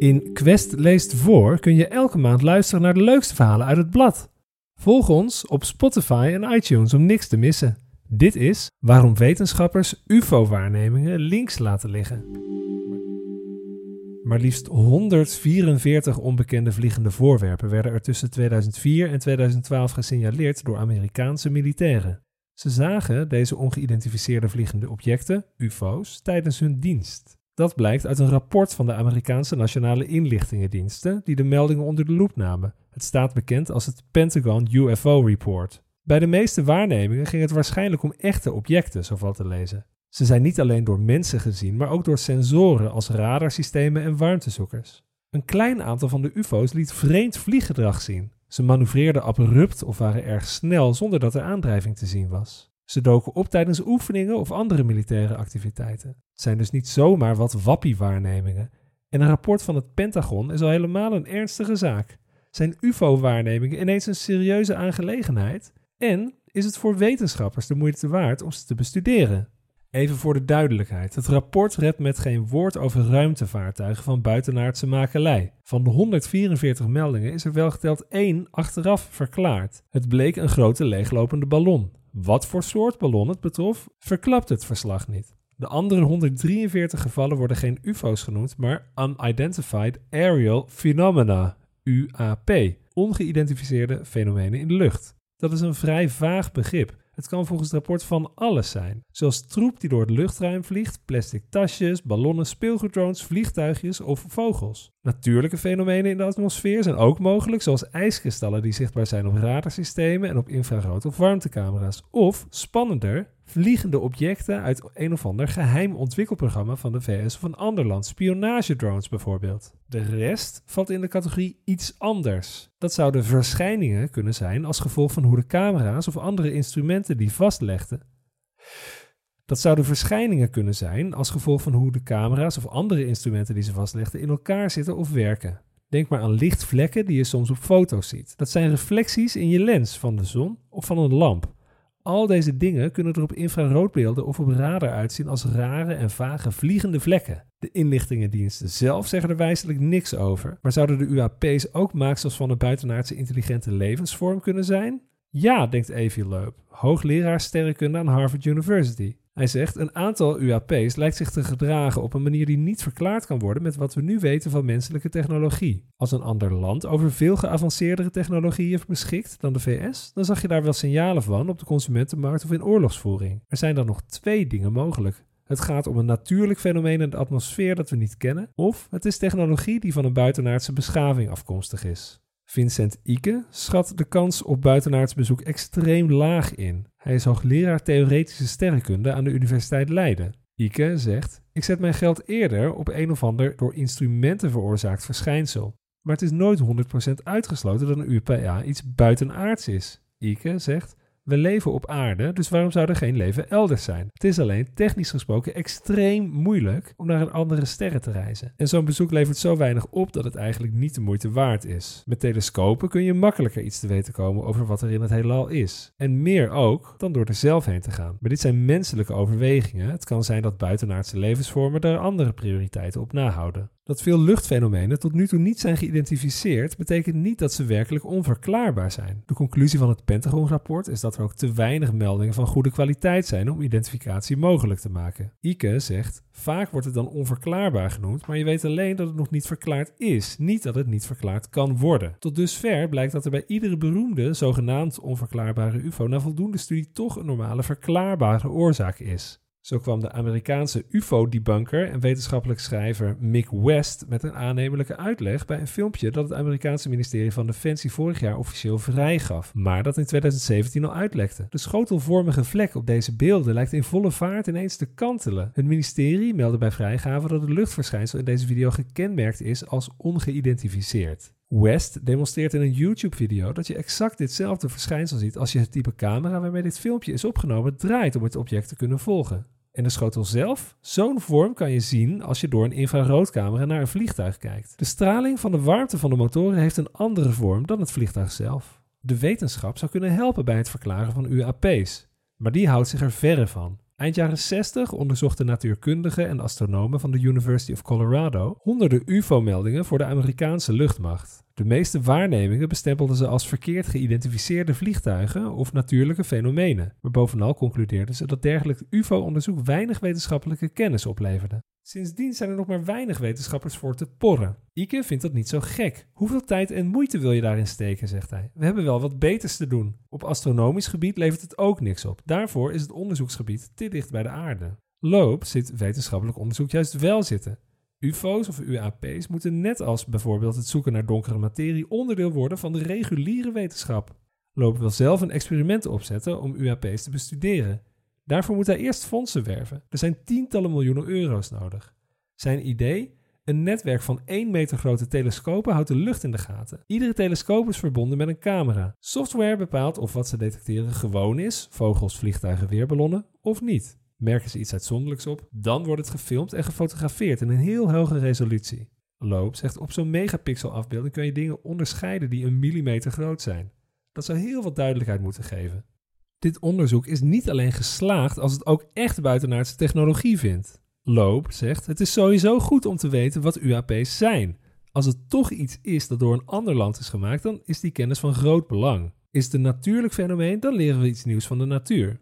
In Quest leest voor kun je elke maand luisteren naar de leukste verhalen uit het blad. Volg ons op Spotify en iTunes om niks te missen. Dit is waarom wetenschappers UFO-waarnemingen links laten liggen. Maar liefst 144 onbekende vliegende voorwerpen werden er tussen 2004 en 2012 gesignaleerd door Amerikaanse militairen. Ze zagen deze ongeïdentificeerde vliegende objecten, UFO's, tijdens hun dienst. Dat blijkt uit een rapport van de Amerikaanse Nationale Inlichtingendiensten die de meldingen onder de loep namen. Het staat bekend als het Pentagon UFO Report. Bij de meeste waarnemingen ging het waarschijnlijk om echte objecten, zo valt te lezen. Ze zijn niet alleen door mensen gezien, maar ook door sensoren als radarsystemen en warmtezoekers. Een klein aantal van de UFO's liet vreemd vlieggedrag zien. Ze manoeuvreerden abrupt of waren erg snel zonder dat er aandrijving te zien was. Ze doken op tijdens oefeningen of andere militaire activiteiten. Het zijn dus niet zomaar wat wappie-waarnemingen. En een rapport van het Pentagon is al helemaal een ernstige zaak. Zijn UFO-waarnemingen ineens een serieuze aangelegenheid? En is het voor wetenschappers de moeite waard om ze te bestuderen? Even voor de duidelijkheid: het rapport redt met geen woord over ruimtevaartuigen van buitenaardse makelij. Van de 144 meldingen is er wel geteld één achteraf verklaard. Het bleek een grote leeglopende ballon. Wat voor soort ballon het betrof, verklapt het verslag niet. De andere 143 gevallen worden geen UFO's genoemd, maar Unidentified Aerial Phenomena, UAP, ongeïdentificeerde fenomenen in de lucht. Dat is een vrij vaag begrip. Het kan volgens het rapport van alles zijn, zoals troep die door het luchtruim vliegt, plastic tasjes, ballonnen, speelgoeddrones, vliegtuigjes of vogels. Natuurlijke fenomenen in de atmosfeer zijn ook mogelijk, zoals ijskristallen die zichtbaar zijn op radarsystemen en op infrarood- of warmtecamera's. Of, spannender, vliegende objecten uit een of ander geheim ontwikkelprogramma van de VS of een ander land, spionagedrones bijvoorbeeld. De rest valt in de categorie iets anders. Dat zouden verschijningen kunnen zijn als gevolg van hoe de camera's of andere instrumenten die vastlegden. Dat zouden verschijningen kunnen zijn als gevolg van hoe de camera's of andere instrumenten die ze vastlegden in elkaar zitten of werken. Denk maar aan lichtvlekken die je soms op foto's ziet. Dat zijn reflecties in je lens van de zon of van een lamp. Al deze dingen kunnen er op infraroodbeelden of op radar uitzien als rare en vage vliegende vlekken. De inlichtingendiensten zelf zeggen er wijselijk niks over, maar zouden de UAP's ook maaksels van een buitenaardse intelligente levensvorm kunnen zijn? Ja, denkt Evie Loeb, hoogleraar sterrenkunde aan Harvard University. Hij zegt: Een aantal UAP's lijkt zich te gedragen op een manier die niet verklaard kan worden met wat we nu weten van menselijke technologie. Als een ander land over veel geavanceerdere technologieën beschikt dan de VS, dan zag je daar wel signalen van op de consumentenmarkt of in oorlogsvoering. Er zijn dan nog twee dingen mogelijk. Het gaat om een natuurlijk fenomeen in de atmosfeer dat we niet kennen, of het is technologie die van een buitenaardse beschaving afkomstig is. Vincent Ike schat de kans op buitenaards bezoek extreem laag in. Hij is hoogleraar theoretische sterrenkunde aan de Universiteit Leiden. Ike zegt: Ik zet mijn geld eerder op een of ander door instrumenten veroorzaakt verschijnsel. Maar het is nooit 100% uitgesloten dat een UPA iets buitenaards is. Ike zegt: we leven op aarde, dus waarom zou er geen leven elders zijn? Het is alleen technisch gesproken extreem moeilijk om naar een andere sterren te reizen. En zo'n bezoek levert zo weinig op dat het eigenlijk niet de moeite waard is. Met telescopen kun je makkelijker iets te weten komen over wat er in het heelal is. En meer ook dan door er zelf heen te gaan. Maar dit zijn menselijke overwegingen. Het kan zijn dat buitenaardse levensvormen daar andere prioriteiten op nahouden. Dat veel luchtfenomenen tot nu toe niet zijn geïdentificeerd, betekent niet dat ze werkelijk onverklaarbaar zijn. De conclusie van het Pentagon-rapport is dat er ook te weinig meldingen van goede kwaliteit zijn om identificatie mogelijk te maken. Ike zegt: Vaak wordt het dan onverklaarbaar genoemd, maar je weet alleen dat het nog niet verklaard is, niet dat het niet verklaard kan worden. Tot dusver blijkt dat er bij iedere beroemde, zogenaamd onverklaarbare UFO na voldoende studie toch een normale verklaarbare oorzaak is. Zo kwam de Amerikaanse UFO-debunker en wetenschappelijk schrijver Mick West met een aannemelijke uitleg bij een filmpje dat het Amerikaanse ministerie van Defensie vorig jaar officieel vrijgaf, maar dat in 2017 al uitlekte. De schotelvormige vlek op deze beelden lijkt in volle vaart ineens te kantelen. Het ministerie meldde bij vrijgave dat het luchtverschijnsel in deze video gekenmerkt is als ongeïdentificeerd. West demonstreert in een YouTube-video dat je exact ditzelfde verschijnsel ziet als je het type camera waarmee dit filmpje is opgenomen draait om het object te kunnen volgen. En de schotel zelf? Zo'n vorm kan je zien als je door een infraroodcamera naar een vliegtuig kijkt. De straling van de warmte van de motoren heeft een andere vorm dan het vliegtuig zelf. De wetenschap zou kunnen helpen bij het verklaren van UAP's, maar die houdt zich er verre van. Eind jaren 60 onderzochten natuurkundigen en astronomen van de University of Colorado honderden UFO-meldingen voor de Amerikaanse luchtmacht. De meeste waarnemingen bestempelden ze als verkeerd geïdentificeerde vliegtuigen of natuurlijke fenomenen, maar bovenal concludeerden ze dat dergelijk UFO-onderzoek weinig wetenschappelijke kennis opleverde. Sindsdien zijn er nog maar weinig wetenschappers voor te porren. Ike vindt dat niet zo gek. Hoeveel tijd en moeite wil je daarin steken, zegt hij. We hebben wel wat beters te doen. Op astronomisch gebied levert het ook niks op. Daarvoor is het onderzoeksgebied te dicht bij de aarde. Loop zit wetenschappelijk onderzoek juist wel zitten. UFO's of UAP's moeten net als bijvoorbeeld het zoeken naar donkere materie onderdeel worden van de reguliere wetenschap. Loop wil zelf een experiment opzetten om UAP's te bestuderen. Daarvoor moet hij eerst fondsen werven. Er zijn tientallen miljoenen euro's nodig. Zijn idee? Een netwerk van 1 meter grote telescopen houdt de lucht in de gaten. Iedere telescoop is verbonden met een camera. Software bepaalt of wat ze detecteren gewoon is, vogels, vliegtuigen, weerballonnen, of niet. Merken ze iets uitzonderlijks op, dan wordt het gefilmd en gefotografeerd in een heel hoge resolutie. Loop zegt op zo'n megapixel afbeelding kun je dingen onderscheiden die een millimeter groot zijn. Dat zou heel wat duidelijkheid moeten geven. Dit onderzoek is niet alleen geslaagd als het ook echt buitenaardse technologie vindt. Loop zegt: Het is sowieso goed om te weten wat UAP's zijn. Als het toch iets is dat door een ander land is gemaakt, dan is die kennis van groot belang. Is het een natuurlijk fenomeen, dan leren we iets nieuws van de natuur.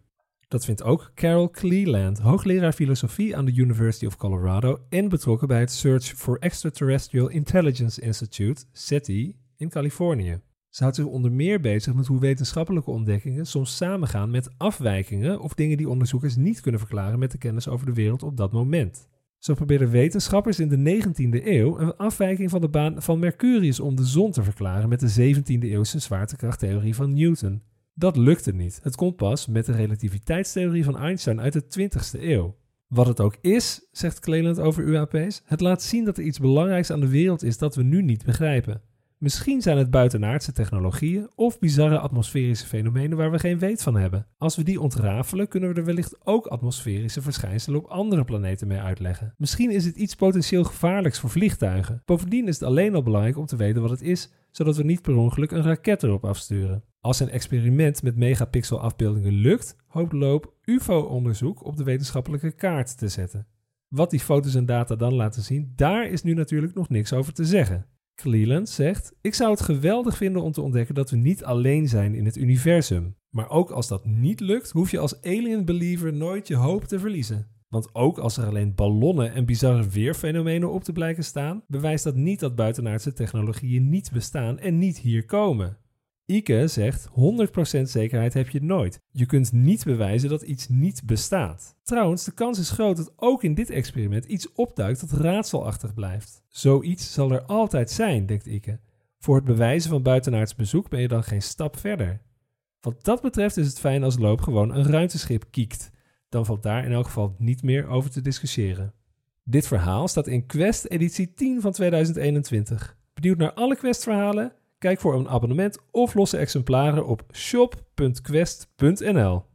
Dat vindt ook Carol Cleland, hoogleraar filosofie aan de University of Colorado en betrokken bij het Search for Extraterrestrial Intelligence Institute, SETI, in Californië. Ze houdt zich onder meer bezig met hoe wetenschappelijke ontdekkingen soms samengaan met afwijkingen of dingen die onderzoekers niet kunnen verklaren met de kennis over de wereld op dat moment. Zo probeerden wetenschappers in de 19e eeuw een afwijking van de baan van Mercurius om de zon te verklaren met de 17e eeuwse zwaartekrachttheorie van Newton. Dat lukte niet. Het komt pas met de relativiteitstheorie van Einstein uit de 20e eeuw. Wat het ook is, zegt Cleland over UAP's, het laat zien dat er iets belangrijks aan de wereld is dat we nu niet begrijpen. Misschien zijn het buitenaardse technologieën of bizarre atmosferische fenomenen waar we geen weet van hebben. Als we die ontrafelen, kunnen we er wellicht ook atmosferische verschijnselen op andere planeten mee uitleggen. Misschien is het iets potentieel gevaarlijks voor vliegtuigen. Bovendien is het alleen al belangrijk om te weten wat het is, zodat we niet per ongeluk een raket erop afsturen. Als een experiment met megapixel afbeeldingen lukt, hoopt Loop UFO-onderzoek op de wetenschappelijke kaart te zetten. Wat die foto's en data dan laten zien, daar is nu natuurlijk nog niks over te zeggen. Cleland zegt: Ik zou het geweldig vinden om te ontdekken dat we niet alleen zijn in het universum. Maar ook als dat niet lukt, hoef je als alien believer nooit je hoop te verliezen. Want ook als er alleen ballonnen en bizarre weerfenomenen op te blijken staan, bewijst dat niet dat buitenaardse technologieën niet bestaan en niet hier komen. Ike zegt 100% zekerheid heb je nooit. Je kunt niet bewijzen dat iets niet bestaat. Trouwens, de kans is groot dat ook in dit experiment iets opduikt dat raadselachtig blijft. Zoiets zal er altijd zijn, denkt Ike. Voor het bewijzen van buitenaards bezoek ben je dan geen stap verder. Wat dat betreft is het fijn als Loop gewoon een ruimteschip kiekt. Dan valt daar in elk geval niet meer over te discussiëren. Dit verhaal staat in Quest editie 10 van 2021. Benieuwd naar alle Quest-verhalen? Kijk voor een abonnement of losse exemplaren op shop.quest.nl.